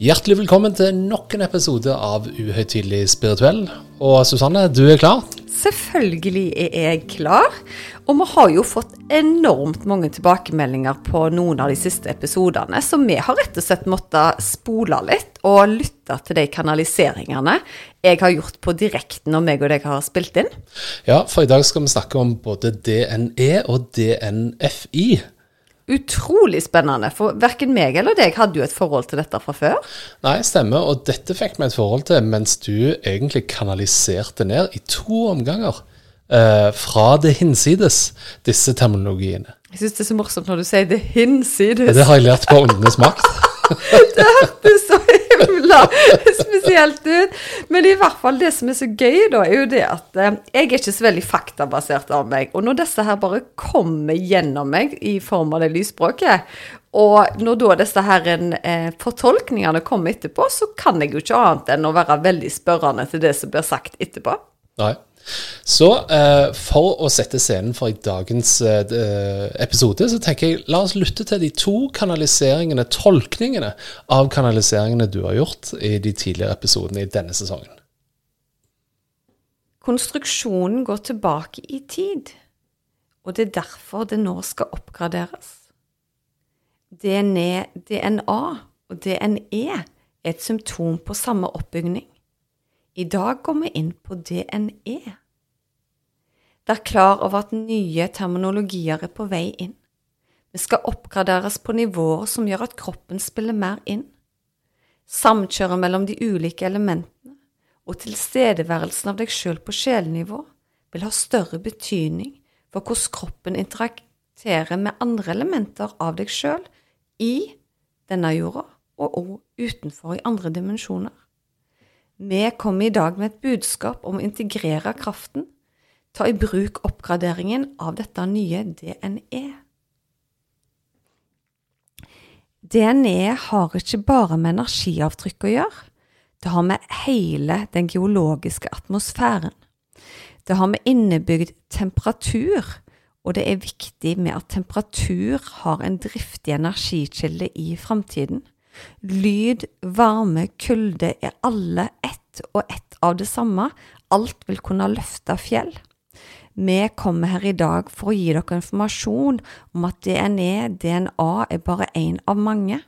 Hjertelig velkommen til nok en episode av Uhøytidelig spirituell. Og Susanne, du er klar? Selvfølgelig er jeg klar. Og vi har jo fått enormt mange tilbakemeldinger på noen av de siste episodene, så vi har rett og slett måttet spole litt og lytte til de kanaliseringene jeg har gjort på direkten når meg og deg har spilt inn. Ja, for i dag skal vi snakke om både DNE og DNFI utrolig spennende. For verken meg eller deg hadde jo et forhold til dette fra før. Nei, stemmer. Og dette fikk vi et forhold til mens du egentlig kanaliserte ned i to omganger. Eh, fra det hinsides, disse terminologiene. Jeg syns det er så morsomt når du sier det hinsides. Det har jeg lært på Åndenes makt. det hørtes så himla spesielt ut. Men i hvert fall det som er så gøy, da, er jo det at eh, jeg er ikke så veldig faktabasert av meg. Og når disse her bare kommer gjennom meg i form av det lysspråket, og når da disse her eh, fortolkningene kommer etterpå, så kan jeg jo ikke annet enn å være veldig spørrende til det som blir sagt etterpå. Nei. Så eh, for å sette scenen for i dagens eh, episode, så tenker jeg la oss lytte til de to kanaliseringene, tolkningene av kanaliseringene du har gjort i de tidligere episodene i denne sesongen. Konstruksjonen går tilbake i tid, og det er derfor det nå skal oppgraderes. DNA, DNA og DNE er et symptom på samme oppbygning. I dag går vi inn på DNE. Vær klar over at nye terminologier er på vei inn. Vi skal oppgraderes på nivåer som gjør at kroppen spiller mer inn. Samkjøret mellom de ulike elementene og tilstedeværelsen av deg sjøl på sjelnivå vil ha større betydning for hvordan kroppen interakterer med andre elementer av deg sjøl i denne jorda og også utenfor i andre dimensjoner. Vi kommer i dag med et budskap om å integrere kraften, ta i bruk oppgraderingen av dette nye DNE. DNE har ikke bare med energiavtrykk å gjøre, det har med hele den geologiske atmosfæren. Det har med innebygd temperatur, og det er viktig med at temperatur har en driftig energikilde i framtiden. Lyd, varme, kulde er alle ett og ett av det samme. Alt vil kunne løfte fjell. Vi kommer her i dag for å gi dere informasjon om at DNA, DNA er bare én av mange.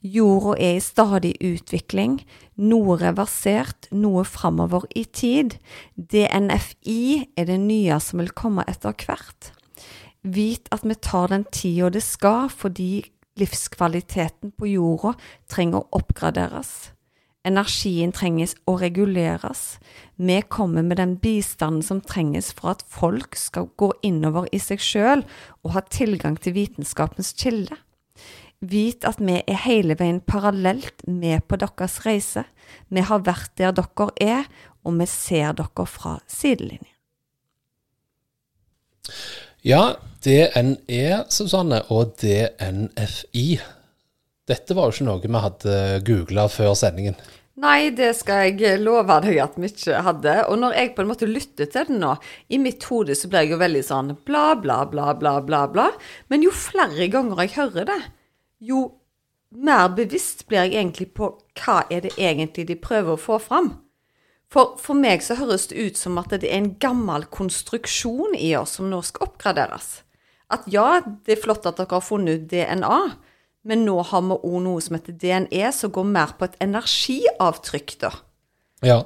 Jorda er i stadig utvikling, noe reversert, noe framover i tid. DNFI er det nye som vil komme etter hvert. Vit at vi tar den tida det skal, fordi livskvaliteten på jorda trenger å oppgraderes. Energien trenges å reguleres. Vi kommer med den bistanden som trenges for at folk skal gå innover i seg sjøl og ha tilgang til vitenskapens kilde. Vit at vi er hele veien parallelt med på deres reise. Vi har vært der dere er, og vi ser dere fra sidelinjen. Ja, DNE, Susanne, og DNFI. Dette var jo ikke noe vi hadde googla før sendingen. Nei, det skal jeg love deg at vi ikke hadde. Og når jeg på en måte lytter til den nå, i mitt hode så blir jeg jo veldig sånn bla, bla, bla, bla, bla, bla. Men jo flere ganger jeg hører det, jo mer bevisst blir jeg egentlig på hva er det egentlig de prøver å få fram. For, for meg så høres det ut som at det er en gammel konstruksjon i oss som nå skal oppgraderes. At ja, det er flott at dere har funnet ut DNA, men nå har vi òg noe som heter DNE, som går mer på et energiavtrykk, da. Ja.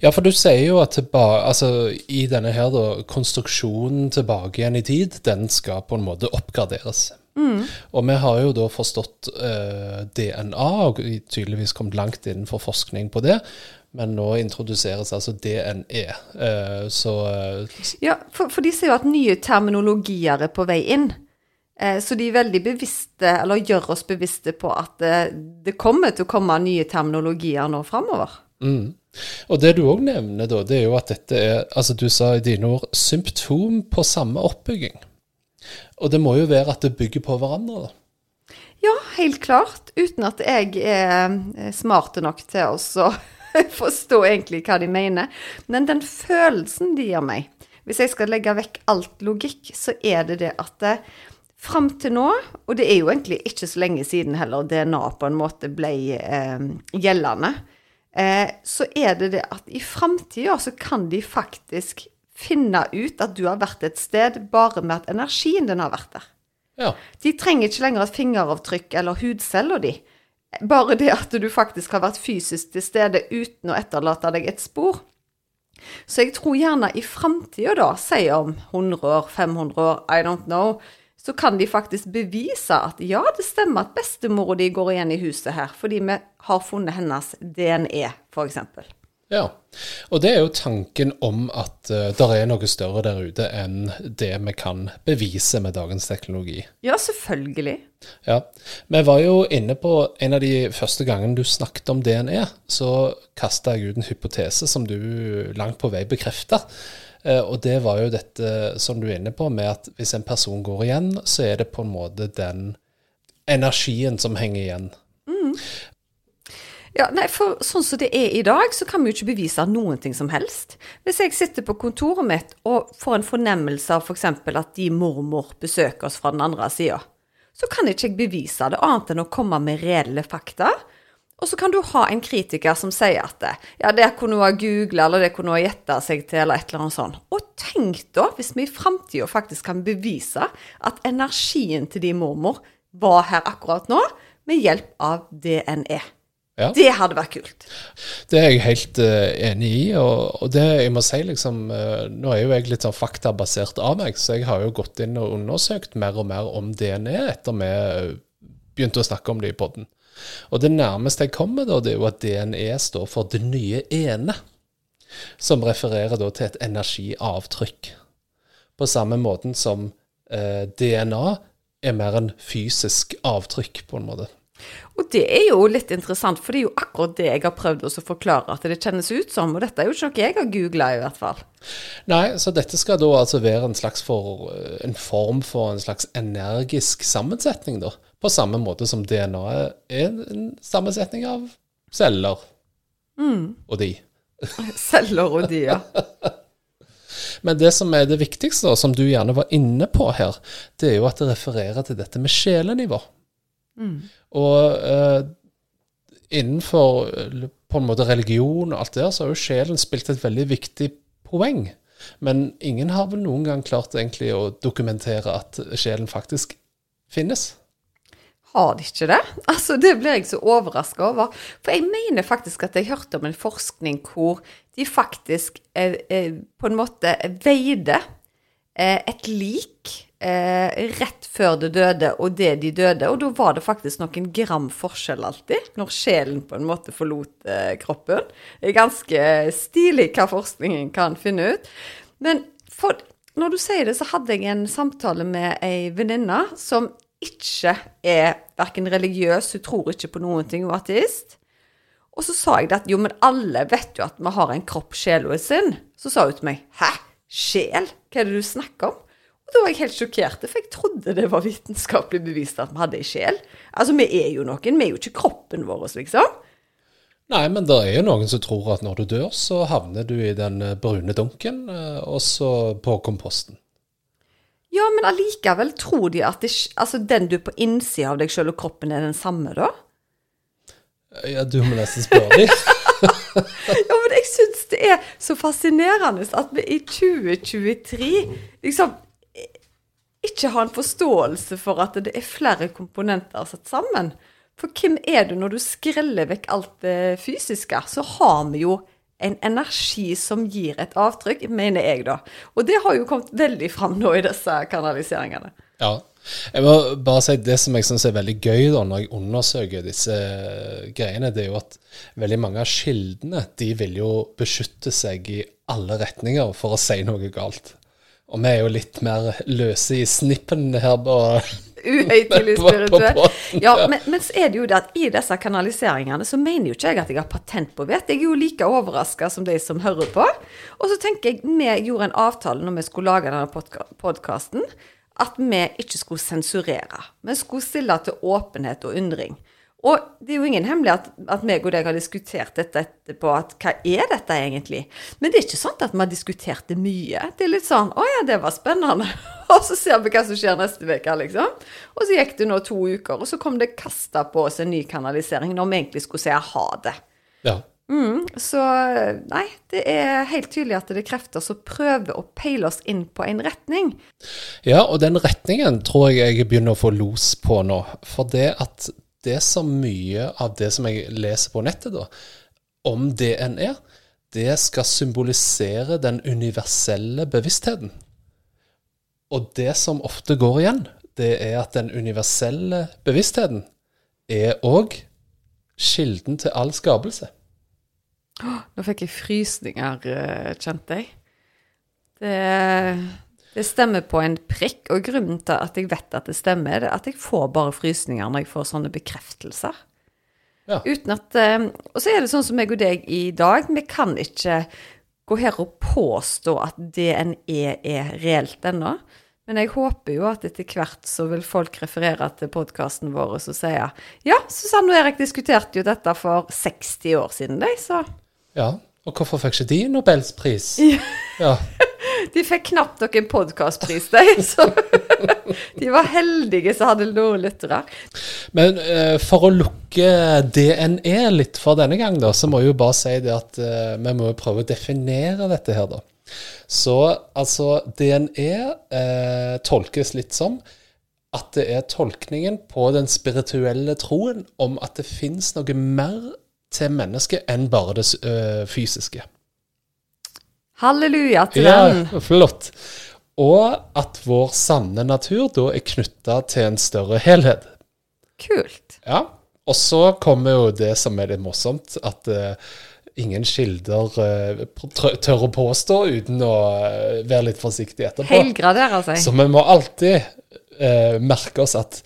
ja for du sier jo at tilbake, altså, i denne her da, konstruksjonen tilbake igjen i tid, den skal på en måte oppgraderes. Mm. Og vi har jo da forstått uh, DNA, og tydeligvis kommet langt innenfor forskning på det. Men nå introduseres altså DNE. Uh, så uh, Ja, for, for, de sier jo at nye terminologier er på vei inn. Eh, så de er veldig bevisste, eller gjør oss bevisste på at eh, det kommer til å komme nye terminologier nå framover. Mm. Og det du òg nevner, da, det er jo at dette er, altså du sa i dine ord, symptom på samme oppbygging. Og det må jo være at det bygger på hverandre, da. Ja, helt klart. Uten at jeg er smart nok til å forstå egentlig hva de mener. Men den følelsen de gir meg, hvis jeg skal legge vekk alt logikk, så er det det at det, fram til nå, og det er jo egentlig ikke så lenge siden heller DNA på en måte ble eh, gjeldende, eh, så er det det at i framtida så kan de faktisk finne ut at du har vært et sted bare med at energien din har vært der. Ja. De trenger ikke lenger et fingeravtrykk eller hudceller, de. Bare det at du faktisk har vært fysisk til stede uten å etterlate deg et spor. Så jeg tror gjerne i framtida, da, si om 100 år, 500 år, I don't know, så kan de faktisk bevise at ja, det stemmer at bestemora di går igjen i huset her, fordi vi har funnet hennes DNE, f.eks. Ja, og det er jo tanken om at uh, det er noe større der ute enn det vi kan bevise med dagens teknologi. Ja, selvfølgelig. Ja, Vi var jo inne på en av de første gangene du snakket om DNA, så kasta jeg ut en hypotese som du langt på vei bekrefta. Uh, eh, og det var jo dette som du er inne på, med at hvis en person går igjen, så er det på en måte den energien som henger igjen. Mm. Ja, nei, for Sånn som det er i dag, så kan vi jo ikke bevise noen ting som helst. Hvis jeg sitter på kontoret mitt og får en fornemmelse av f.eks. For at de mormor besøker oss fra den andre sida, så kan ikke jeg bevise det annet enn å komme med reelle fakta. Og så kan du ha en kritiker som sier at ja, det kunne hun ha googla, eller det kunne hun ha gjetta seg til, eller et eller annet sånt. Og tenk da, hvis vi i framtida faktisk kan bevise at energien til de mormor var her akkurat nå, med hjelp av DNE. Ja. Det hadde vært kult. Det er jeg helt uh, enig i. Og, og, det jeg må si, liksom uh, Nå er jo jeg litt sånn faktabasert av meg, så jeg har jo gått inn og undersøkt mer og mer om DNA etter vi uh, begynte å snakke om det i poden. Og det nærmeste jeg kommer, da, det er jo at DNE står for det nye ene. Som refererer da til et energiavtrykk. På samme måten som DNA er mer en fysisk avtrykk, på en måte. Og det er jo litt interessant, for det er jo akkurat det jeg har prøvd å forklare at det kjennes ut som. Og dette er jo ikke noe jeg har googla, i hvert fall. Nei, så dette skal da altså være en slags for, en form for en slags energisk sammensetning, da. På samme måte som DNA er en sammensetning av celler. Mm. Og de. celler og de, ja. Men det som er det viktigste, da, som du gjerne var inne på her, det er jo at det refererer til dette med sjelenivå. Mm. Og eh, innenfor på en måte religion og alt der, så har jo sjelen spilt et veldig viktig poeng. Men ingen har vel noen gang klart egentlig å dokumentere at sjelen faktisk finnes. Har de ikke det? Altså, Det blir jeg så overraska over. For jeg mener faktisk at jeg hørte om en forskning hvor de faktisk eh, eh, på en måte veide eh, et lik eh, rett før det døde og det de døde. Og da var det faktisk noen gram forskjell alltid, når sjelen på en måte forlot eh, kroppen. Det er ganske stilig hva forskningen kan finne ut. Men for, når du sier det, så hadde jeg en samtale med ei venninne som ikke er verken religiøs, hun tror ikke på noen ting, hun er ateist. Og så sa jeg at jo, men alle vet jo at vi har en kropp, sjel og et. Så sa hun til meg hæ, sjel? Hva er det du snakker om? Og da var jeg helt sjokkert, for jeg trodde det var vitenskapelig bevist at vi hadde ei sjel. Altså, vi er jo noen, vi er jo ikke kroppen vår, liksom. Nei, men det er jo noen som tror at når du dør, så havner du i den eh, brune dunken, eh, og så på komposten. Ja, men allikevel tror de at det, altså, den du er på innsida av deg sjøl og kroppen er den samme, da? Ja, du må nesten spørre dem. ja, men jeg syns det er så fascinerende at vi i 2023 liksom ikke ha en forståelse for at det er flere komponenter satt sammen. For hvem er du når du skreller vekk alt det fysiske? Så har vi jo en energi som gir et avtrykk, mener jeg, da. Og det har jo kommet veldig fram nå i disse kanaliseringene. Ja. Jeg må bare si Det som jeg syns er veldig gøy da, når jeg undersøker disse greiene, det er jo at veldig mange av kildene de vil jo beskytte seg i alle retninger for å si noe galt. Og vi er jo litt mer løse i snippen her. Uhøytidelig På- på spirituell. Ja, ja. men, men så er det jo det at i disse kanaliseringene så mener jo ikke jeg at jeg har patent på vett. Jeg er jo like overraska som de som hører på. Og så tenker jeg vi gjorde en avtale når vi skulle lage denne podkasten, at vi ikke skulle sensurere. Vi skulle stille til åpenhet og undring. Og det er jo ingen hemmelighet at, at meg og deg har diskutert dette etterpå, at hva er dette egentlig? Men det er ikke sånn at vi har diskutert det mye. Det er litt sånn å ja, det var spennende. Og så ser vi hva som skjer neste uke, liksom. Og så gikk det nå to uker, og så kom det kasta på oss en ny kanalisering når vi egentlig skulle si ha det. Ja. Så nei, det er helt tydelig at det er krefter som prøver å peile oss inn på en retning. Ja, og den retningen tror jeg jeg begynner å få los på nå. For det at det så mye av det som jeg leser på nettet da, om DNE, det skal symbolisere den universelle bevisstheten. Og det som ofte går igjen, det er at den universelle bevisstheten er òg kilden til all skapelse. Nå fikk jeg frysninger, eh, kjente jeg. Det, det stemmer på en prikk, og grunnen til at jeg vet at det stemmer, er at jeg får bare frysninger når jeg får sånne bekreftelser. Ja. Uten at eh, Og så er det sånn som meg og deg i dag, vi kan ikke gå her og påstå at DNE er reelt ennå. Men jeg håper jo at etter hvert så vil folk referere til podkasten vår og så sier ja, Susanne og Erik diskuterte jo dette for 60 år siden, de, så Ja, og hvorfor fikk ikke de Nobels pris? Ja. De fikk knapt nok en podkastpris, de. Så de var heldige som hadde noen lyttere. Men uh, for å lukke DNE litt for denne gang, da, så må jeg jo bare si det at uh, vi må prøve å definere dette her, da. Så altså, DNE eh, tolkes litt som at det er tolkningen på den spirituelle troen om at det fins noe mer til mennesket enn bare det eh, fysiske. Halleluja til Ja, den. flott. Og at vår sanne natur da er knytta til en større helhet. Kult. Ja, og så kommer jo det som er litt morsomt, at uh, ingen kilder uh, tør å påstå uten å uh, være litt forsiktig etterpå. Helgradere seg. Så vi må alltid merke oss at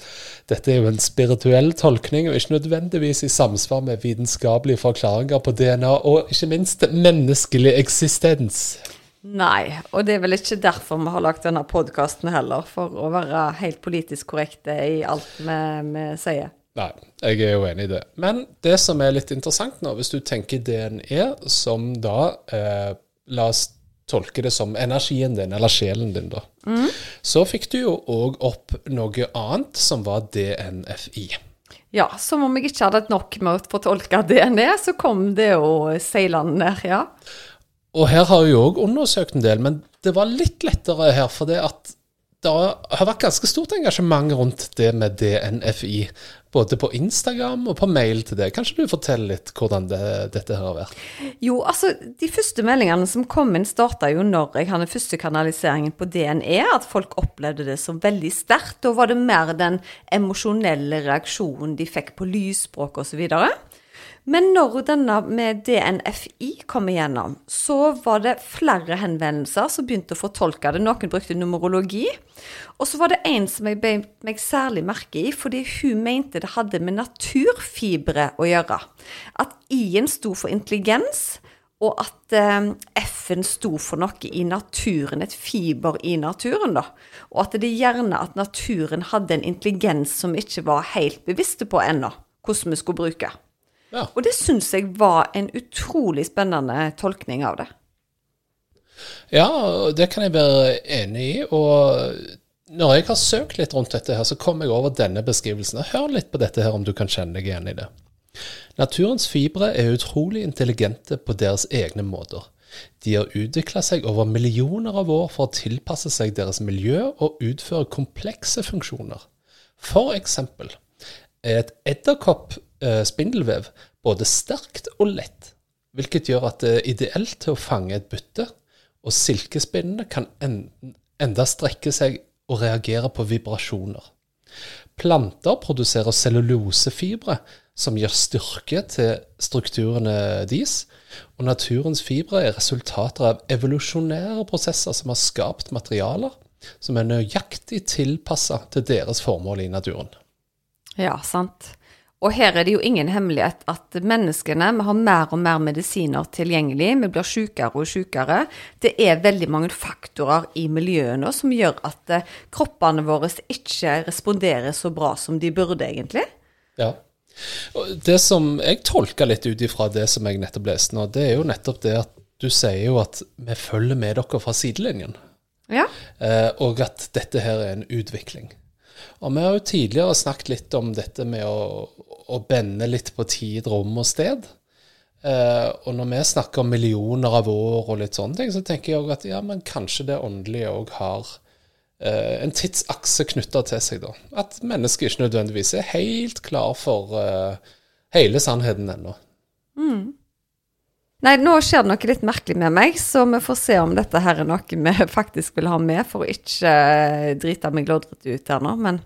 dette er jo en spirituell tolkning, og ikke nødvendigvis i samsvar med vitenskapelige forklaringer på DNA, og ikke minst menneskelig eksistens. Nei, og det er vel ikke derfor vi har lagt denne podkasten heller, for å være helt politisk korrekte i alt vi, vi sier. Nei, jeg er jo enig i det. Men det som er litt interessant nå, hvis du tenker DNE som da eh, La oss tolke det som energien din, eller sjelen din, da. Så fikk du jo òg opp noe annet, som var DNFI. Ja, som om jeg ikke hadde nok med å fortolke DNE, så kom det jo seilende ned, ja. Og her har jo òg undersøkt en del, men det var litt lettere her, for det at det har vært ganske stort engasjement rundt det med DNFI. Både på Instagram og på mail til deg. Kanskje du forteller litt hvordan det, dette har vært? Jo, altså, de første meldingene som kom inn, starta jo når jeg hadde første kanaliseringen på DNE, at folk opplevde det som veldig sterkt. Da var det mer den emosjonelle reaksjonen de fikk på lysspråk osv. Men når denne med DNFI kom igjennom, så var det flere henvendelser som begynte å fortolke det. Noen brukte numerologi. Og så var det en som jeg beit meg særlig merke i, fordi hun mente det hadde med naturfibre å gjøre. At I-en sto for intelligens, og at eh, F-en sto for noe i naturen, et fiber i naturen, da. Og at det gjerne at naturen hadde en intelligens som vi ikke var helt bevisste på ennå, hvordan vi skulle bruke. Ja. Og det syns jeg var en utrolig spennende tolkning av det. Ja, det kan jeg være enig i. Og når jeg har søkt litt rundt dette, her, så kom jeg over denne beskrivelsen. Hør litt på dette her, om du kan kjenne deg igjen i det. Naturens fibre er utrolig intelligente på deres egne måter. De har utvikla seg over millioner av år for å tilpasse seg deres miljø og utføre komplekse funksjoner. For eksempel er et edderkopp-spindelvev både sterkt og lett, hvilket gjør at det er ideelt til å fange et bytte, og silkespinnene kan enda strekke seg og reagere på vibrasjoner. Planter produserer cellulosefibre, som gir styrke til strukturene deres, og naturens fibre er resultater av evolusjonære prosesser som har skapt materialer som er nøyaktig tilpassa til deres formål i naturen. Ja, sant. Og her er det jo ingen hemmelighet at menneskene vi har mer og mer medisiner tilgjengelig. Vi blir sykere og sykere. Det er veldig mange faktorer i miljøet nå som gjør at eh, kroppene våre ikke responderer så bra som de burde, egentlig. Ja. Det som jeg tolker litt ut ifra det som jeg nettopp leste nå, det er jo nettopp det at du sier jo at vi følger med dere fra sidelinjen. Ja. Eh, og at dette her er en utvikling. Og vi har jo tidligere snakket litt om dette med å, å bende litt på tid, rom og sted. Eh, og når vi snakker om millioner av år og litt sånne ting, så tenker jeg òg at ja, men kanskje det åndelige òg har eh, en tidsakse knytta til seg, da. At mennesket ikke nødvendigvis er helt klar for eh, hele sannheten ennå. Nei, nå skjer det noe litt merkelig med meg, så vi får se om dette her er noe vi faktisk vil ha med, for å ikke eh, drite meg loddrett ut her nå, men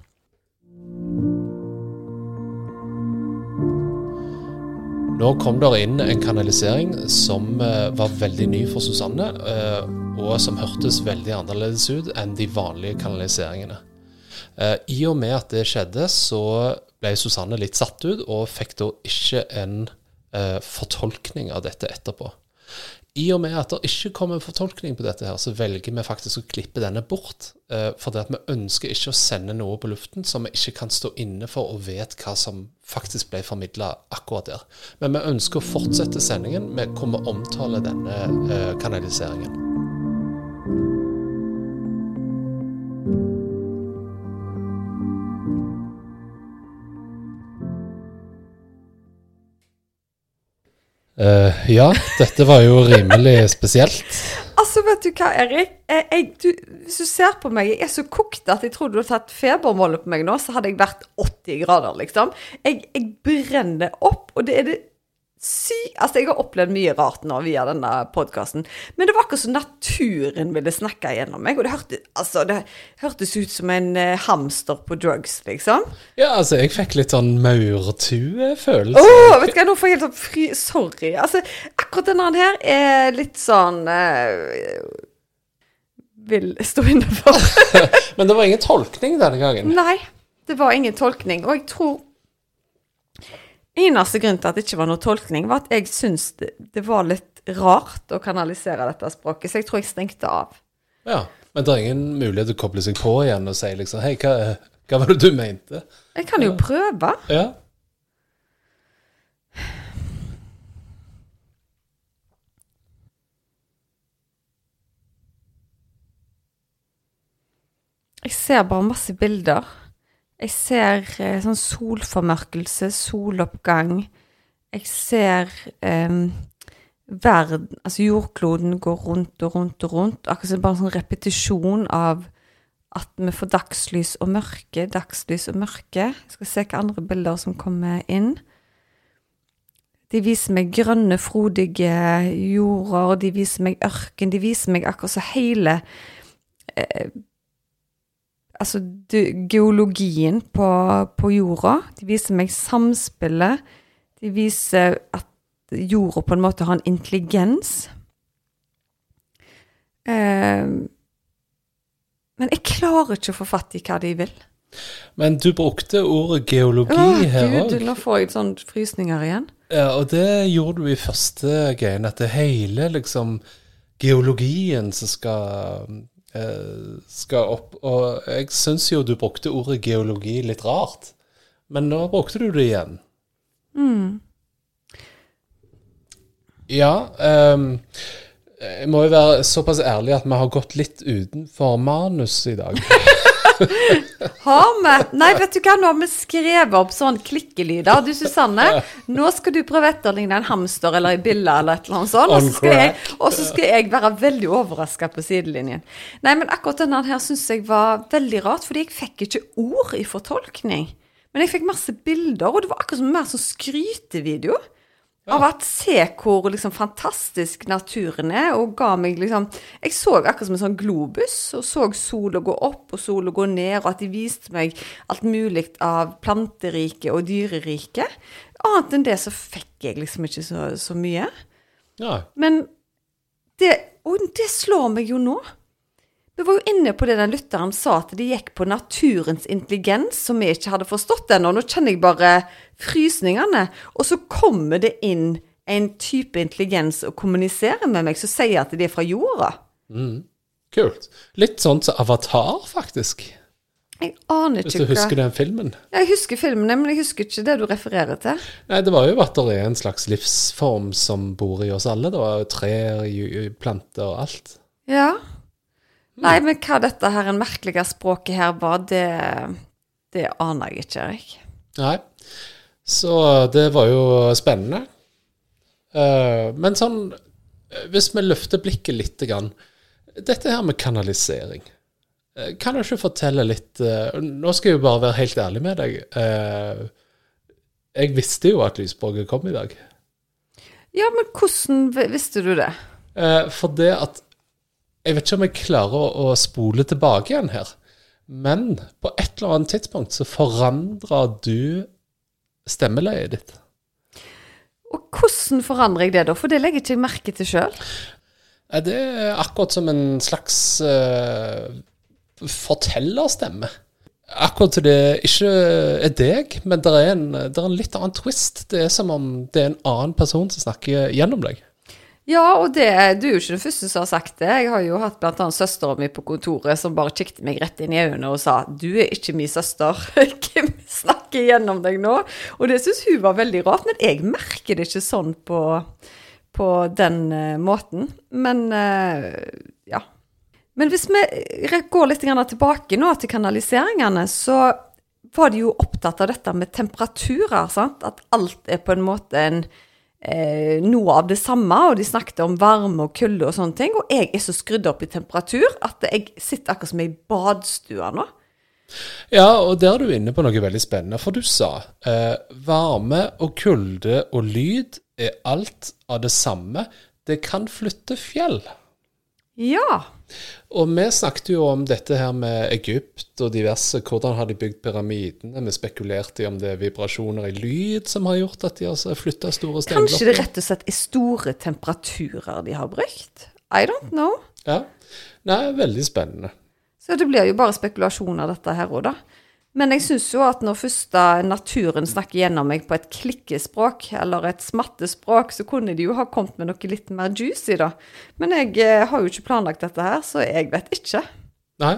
Nå kom der inn en kanalisering som eh, var veldig ny for Susanne, eh, og som hørtes veldig annerledes ut enn de vanlige kanaliseringene. I og med at det skjedde, så ble Susanne litt satt ut, og fikk da ikke en eh, fortolkning av dette etterpå. I og med at det ikke kommer fortolkning på dette, her, så velger vi faktisk å klippe denne bort. Eh, for det at vi ønsker ikke å sende noe på luften som vi ikke kan stå inne for og vet hva som faktisk ble formidla akkurat der. Men vi ønsker å fortsette sendingen med hvor vi omtaler denne eh, kanaliseringen. Eh, ja, dette var jo rimelig spesielt. Altså, vet du hva, Erik? Jeg, jeg, du, hvis du ser på meg, jeg er så kokt at jeg tror du har tatt febermålet på meg nå, så hadde jeg vært 80 grader, liksom. Jeg, jeg brenner opp, og det er det sy... Altså, jeg har opplevd mye rart nå via denne podkasten, men det var akkurat som naturen ville snakke gjennom meg, og det, hørte, altså, det hørtes ut som en eh, hamster på drugs, liksom. Ja, altså, jeg fikk litt sånn maurtue-følelse. Åh, vet du hva, nå får jeg helt sånn fri Sorry. Altså, akkurat denne her er litt sånn eh, Vil stå inne for. Men det var ingen tolkning denne gangen. Nei, det var ingen tolkning. Og jeg tror Eneste grunn til at det ikke var noe tolkning, var at jeg syntes det, det var litt rart å kanalisere dette språket, så jeg tror jeg stengte av. Ja, Men det er ingen mulighet til å koble seg på igjen og si liksom Hei, hva, hva var det du mente? Jeg kan jo prøve. Ja. Jeg ser bare masse bilder. Jeg ser eh, sånn solformørkelse, soloppgang. Jeg ser eh, verden Altså jordkloden går rundt og rundt og rundt. Akkurat som bare en sånn repetisjon av at vi får dagslys og mørke, dagslys og mørke. Jeg skal se hvilke andre bilder som kommer inn. De viser meg grønne, frodige jorder, de viser meg ørken, de viser meg akkurat så hele eh, altså du, geologien på, på jorda. De viser meg samspillet. De viser at jorda på en måte har en intelligens. Eh, men jeg klarer ikke å få fatt i hva de vil. Men du brukte ordet geologi Åh, her òg. nå får jeg sånn frysninger igjen. Ja, og det gjorde du i første greien, at det hele liksom geologien som skal skal opp. Og jeg syns jo du brukte ordet geologi litt rart, men nå brukte du det igjen. Ja. Um, jeg må jo være såpass ærlig at vi har gått litt utenfor manus i dag. Har vi? Nei, vet du hva, nå har vi skrevet opp sånn klikkelyder. Du Susanne, nå skal du prøve å etterligne en hamster eller ei bille eller et eller annet sånt. Og så skal jeg, så skal jeg være veldig overraska på sidelinjen. Nei, men akkurat denne her syns jeg var veldig rart, fordi jeg fikk ikke ord i fortolkning. Men jeg fikk masse bilder, og det var akkurat som mer sånn skrytevideo. Av at se hvor liksom fantastisk naturen er, og ga meg liksom Jeg så akkurat som en sånn globus, og så sola gå opp og sola gå ned, og at de viste meg alt mulig av planteriket og dyreriket. Annet enn det så fikk jeg liksom ikke så, så mye. Ja. Men det Og det slår meg jo nå. Vi var jo inne på det den lytteren sa, at de gikk på naturens intelligens, som vi ikke hadde forstått ennå. Nå kjenner jeg bare frysningene. Og så kommer det inn en type intelligens og kommuniserer med meg som sier at de er fra jorda. Kult. Litt sånn som Avatar, faktisk. Jeg aner ikke Hvis du husker den filmen. Jeg husker filmen, men jeg husker ikke det du refererer til. Nei, det var jo at det er en slags livsform som bor i oss alle. Det var jo trær, planter og alt. Ja. Nei, men hva dette her en merkelige språket her var, det, det aner jeg ikke, Erik. Nei. Så det var jo spennende. Eh, men sånn, hvis vi løfter blikket litt grann, Dette her med kanalisering. eh, Kan du ikke fortelle litt eh, Nå skal jeg jo bare være helt ærlig med deg. Jeg visste jo at lysspråket kom i dag. Ja, men hvordan visste du det? For det at Jeg vet ikke om jeg klarer å, å spole tilbake igjen her, men på et eller annet tidspunkt så forandrer du stemmeleiet ditt. Og hvordan forandrer jeg det, da? For det legger ikke jeg merke til sjøl. Er akkurat som en slags uh, fortellerstemme? Akkurat til det ikke er deg, men det er, en, det er en litt annen twist. Det er som om det er en annen person som snakker gjennom deg. Ja, og det, du er jo ikke den første som har sagt det. Jeg har jo hatt annet søstera mi på kontoret som bare kikket meg rett inn i øynene og sa 'Du er ikke min søster'. Hvem snakker gjennom deg nå? Og det syns hun var veldig rart, men jeg merker det ikke sånn på, på den uh, måten. Men uh, ja. Men hvis vi går litt tilbake nå til kanaliseringene, så var de jo opptatt av dette med temperaturer. sant? At alt er på en måte en eh, noe av det samme, og de snakket om varme og kulde og sånne ting. Og jeg er så skrudd opp i temperatur at jeg sitter akkurat som i badstue nå. Ja, og der er du inne på noe veldig spennende, for du sa eh, varme og kulde og lyd er alt av det samme. Det kan flytte fjell. Ja. Og vi snakket jo om dette her med Egypt og diverse. Hvordan har de bygd pyramidene? Vi spekulerte i om det er vibrasjoner i lyd som har gjort at de har flytta store Kanskje det rett og slett er store temperaturer de har brukt? I don't know. Ja. Nei, veldig spennende. Så det blir jo bare spekulasjoner dette her òg, da. Men jeg syns jo at når først da naturen snakker gjennom meg på et klikkespråk, eller et smattespråk, så kunne de jo ha kommet med noe litt mer juicy, da. Men jeg eh, har jo ikke planlagt dette her, så jeg vet ikke. Nei.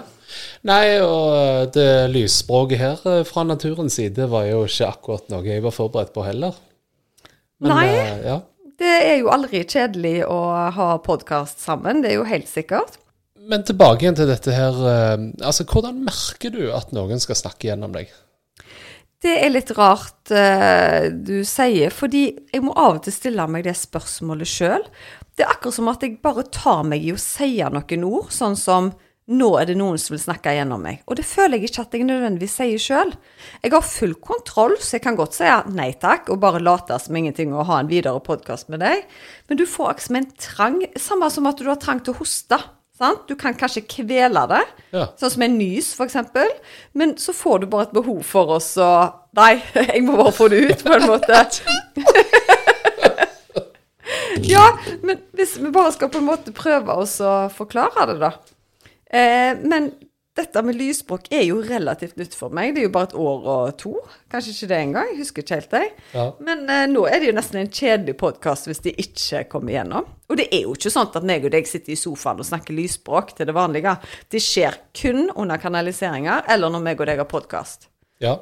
Nei, og det lysspråket her eh, fra naturens side var jo ikke akkurat noe jeg var forberedt på heller. Men, Nei. eh, Ja. Det er jo aldri kjedelig å ha podkast sammen, det er jo helt sikkert. Men tilbake igjen til dette her. eh, Altså, hvordan merker du at noen skal snakke gjennom deg? Det er litt rart uh, du sier, fordi jeg må av og til stille meg det spørsmålet sjøl. Det er akkurat som at jeg bare tar meg i å si noen ord, sånn som 'nå er det noen som vil snakke gjennom meg'. Og det føler jeg ikke at jeg nødvendigvis sier sjøl. Jeg har full kontroll, så jeg kan godt si nei takk, og bare late som ingenting og ha en videre podkast med deg. Men du får akkurat som en trang, samme som at du har trang til å hoste. Sant? Du kan kanskje kvele det. Ja. Sånn som en nys, eksempel. Men så får du bare et behov for oss å Nei, jeg må bare få det ut, på en måte. ja, men hvis vi bare skal på en måte prøve oss å forklare det, da. Eh, men dette med lysspråk er jo relativt nytt for meg. Det er jo bare et år og to. Kanskje ikke det engang. Husker ikke helt jeg. Ja. Men uh, nå er det jo nesten en kjedelig podkast hvis de ikke kommer igjennom. Og det er jo ikke sånn at meg og deg sitter i sofaen og snakker lysspråk til det vanlige. Det skjer kun under kanaliseringer eller når meg og deg har podkast. Ja,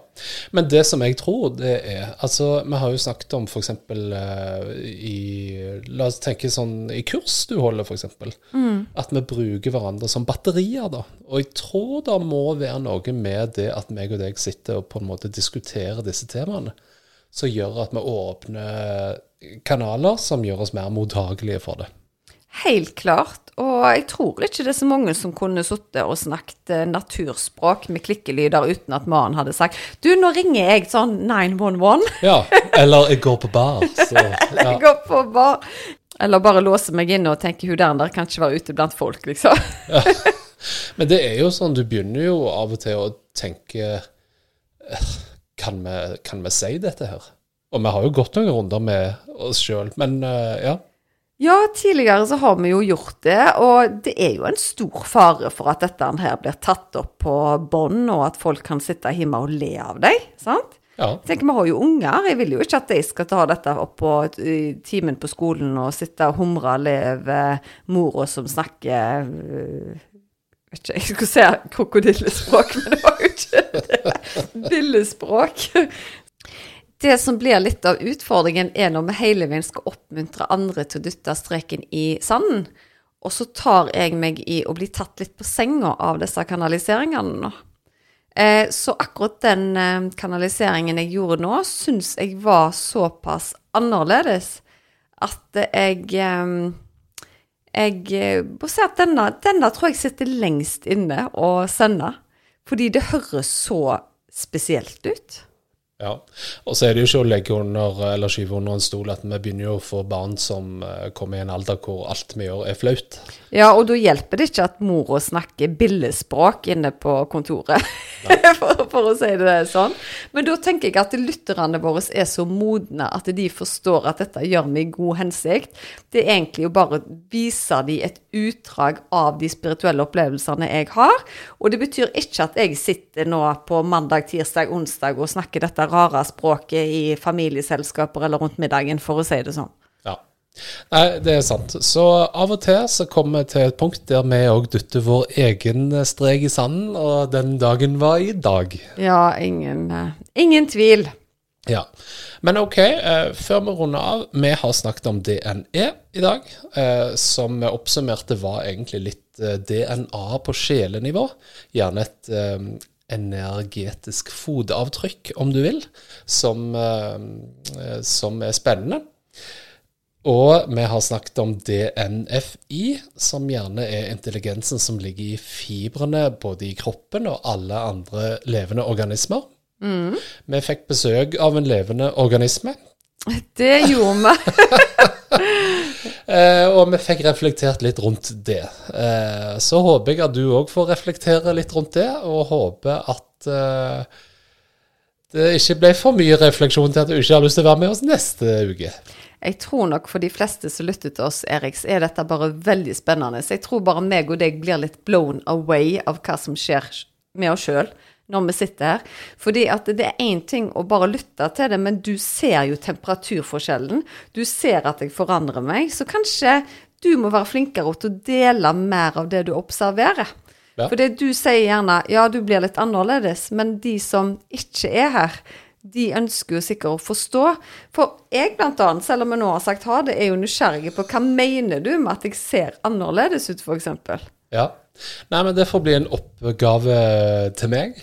men det som jeg tror det er Altså, vi har jo snakket om f.eks. Uh, i La oss tenke sånn i kurs du holder, f.eks. Mm. At vi bruker hverandre som batterier, da. Og jeg tror det må være noe med det at meg og deg sitter og på en måte diskuterer disse temaene, som gjør at vi åpner kanaler som gjør oss mer mottagelige for det. Helt klart. Og jeg tror ikke det er så mange som kunne sittet og snakket eh, naturspråk med klikkelyder uten at mannen hadde sagt Du, nå ringer jeg sånn 911. Ja, eller jeg går på bar. Så, Jeg ja. går på bar. Eller bare låser meg inne og tenker hun der, der kan ikke være ute blant folk, liksom. Men det er jo sånn, du begynner jo av og til å tenke eh, kan vi, kan vi si dette her? Og vi har jo gått noen runder med oss sjøl, men eh, ja. Ja, tidligere så har vi jo gjort det, og det er jo en stor fare for at dette her blir tatt opp på bånd, og at folk kan sitte hjemme og le av deg, sant? Ja. Jeg tenker, Vi har jo unger, jeg vil jo ikke at de skal ta dette opp på timen på skolen og sitte og humre og le over mora som snakker øh, vet ikke, Jeg skulle si krokodillespråk, men det var jo ikke det. Billespråk. Det som blir litt av utfordringen, er når vi hele veien skal oppmuntre andre til å dytte streken i sanden. Og så tar jeg meg i å bli tatt litt på senga av disse kanaliseringene nå. Eh, så akkurat den eh, kanaliseringen jeg gjorde nå, syns jeg var såpass annerledes at jeg eh, Jeg må si at denne, denne tror jeg sitter lengst inne å sende. Fordi det høres så spesielt ut. Ja, og så er det jo ikke å legge under eller skyve under en stol at vi begynner jo å få barn som eh, kommer i en alder hvor alt vi gjør er flaut. Ja, og da hjelper det ikke at mora snakker billespråk inne på kontoret, for, for å si det sånn. Men da tenker jeg at lytterne våre er så modne at de forstår at dette gjør vi i god hensikt. Det er egentlig å bare vise dem et utdrag av de spirituelle opplevelsene jeg har. Og det betyr ikke at jeg sitter nå på mandag, tirsdag, onsdag og snakker dette rare språket i familieselskaper eller rundt middagen, for å si det sånn. Ja. Nei, det er sant. Så av og til så kommer vi til et punkt der vi òg dytter vår egen strek i sanden, og den dagen var i dag. Ja, ingen, eh, ingen tvil. Ja. Men OK, eh, før vi runder av. Vi har snakket om DNE i dag, eh, som oppsummerte var egentlig litt eh, DNA på sjelenivå. Gjerne et eh, energetisk fotavtrykk, om du vil, som, eh, som er spennende. Og vi har snakket om DNFI, som gjerne er intelligensen som ligger i fibrene både i kroppen og alle andre levende organismer. Vi fikk besøk av en levende organisme, Det gjorde vi. eh, og vi fikk reflektert litt rundt det. Eh, så håper jeg at du òg får reflektere litt rundt det, og håper at eh, det ikke ble for mye refleksjon til at du ikke har lyst til å være med oss neste uke. Jeg tror nok for de fleste som lytter til oss, Erik, så er dette bare veldig spennende. Så jeg tror bare meg og deg blir litt blown away av hva som skjer med oss sjøl når vi sitter her. Fordi at det er én ting å bare lytte til det, men du ser jo temperaturforskjellen. Du ser at jeg forandrer meg. Så kanskje du må være flinkere til å dele mer av det du observerer. Ja. For det du sier gjerne ja, du blir litt annerledes, men de som ikke er her, de ønsker jo sikkert å forstå. For jeg, blant annet, selv om jeg nå har sagt ha det, er jo nysgjerrig på hva mener du med at jeg ser annerledes ut, f.eks. Ja. Nei, men det får bli en oppgave til meg.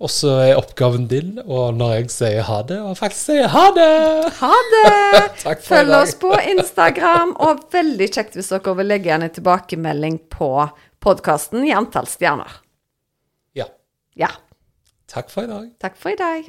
Og så er oppgaven din, og når jeg sier ha det, og faktisk sier ha det! Ha det! Følg oss på Instagram, og veldig kjekt hvis dere vil legge igjen en tilbakemelding på podkasten i antall stjerner. Ja. Ja. Takk for i dag. Takk for i dag.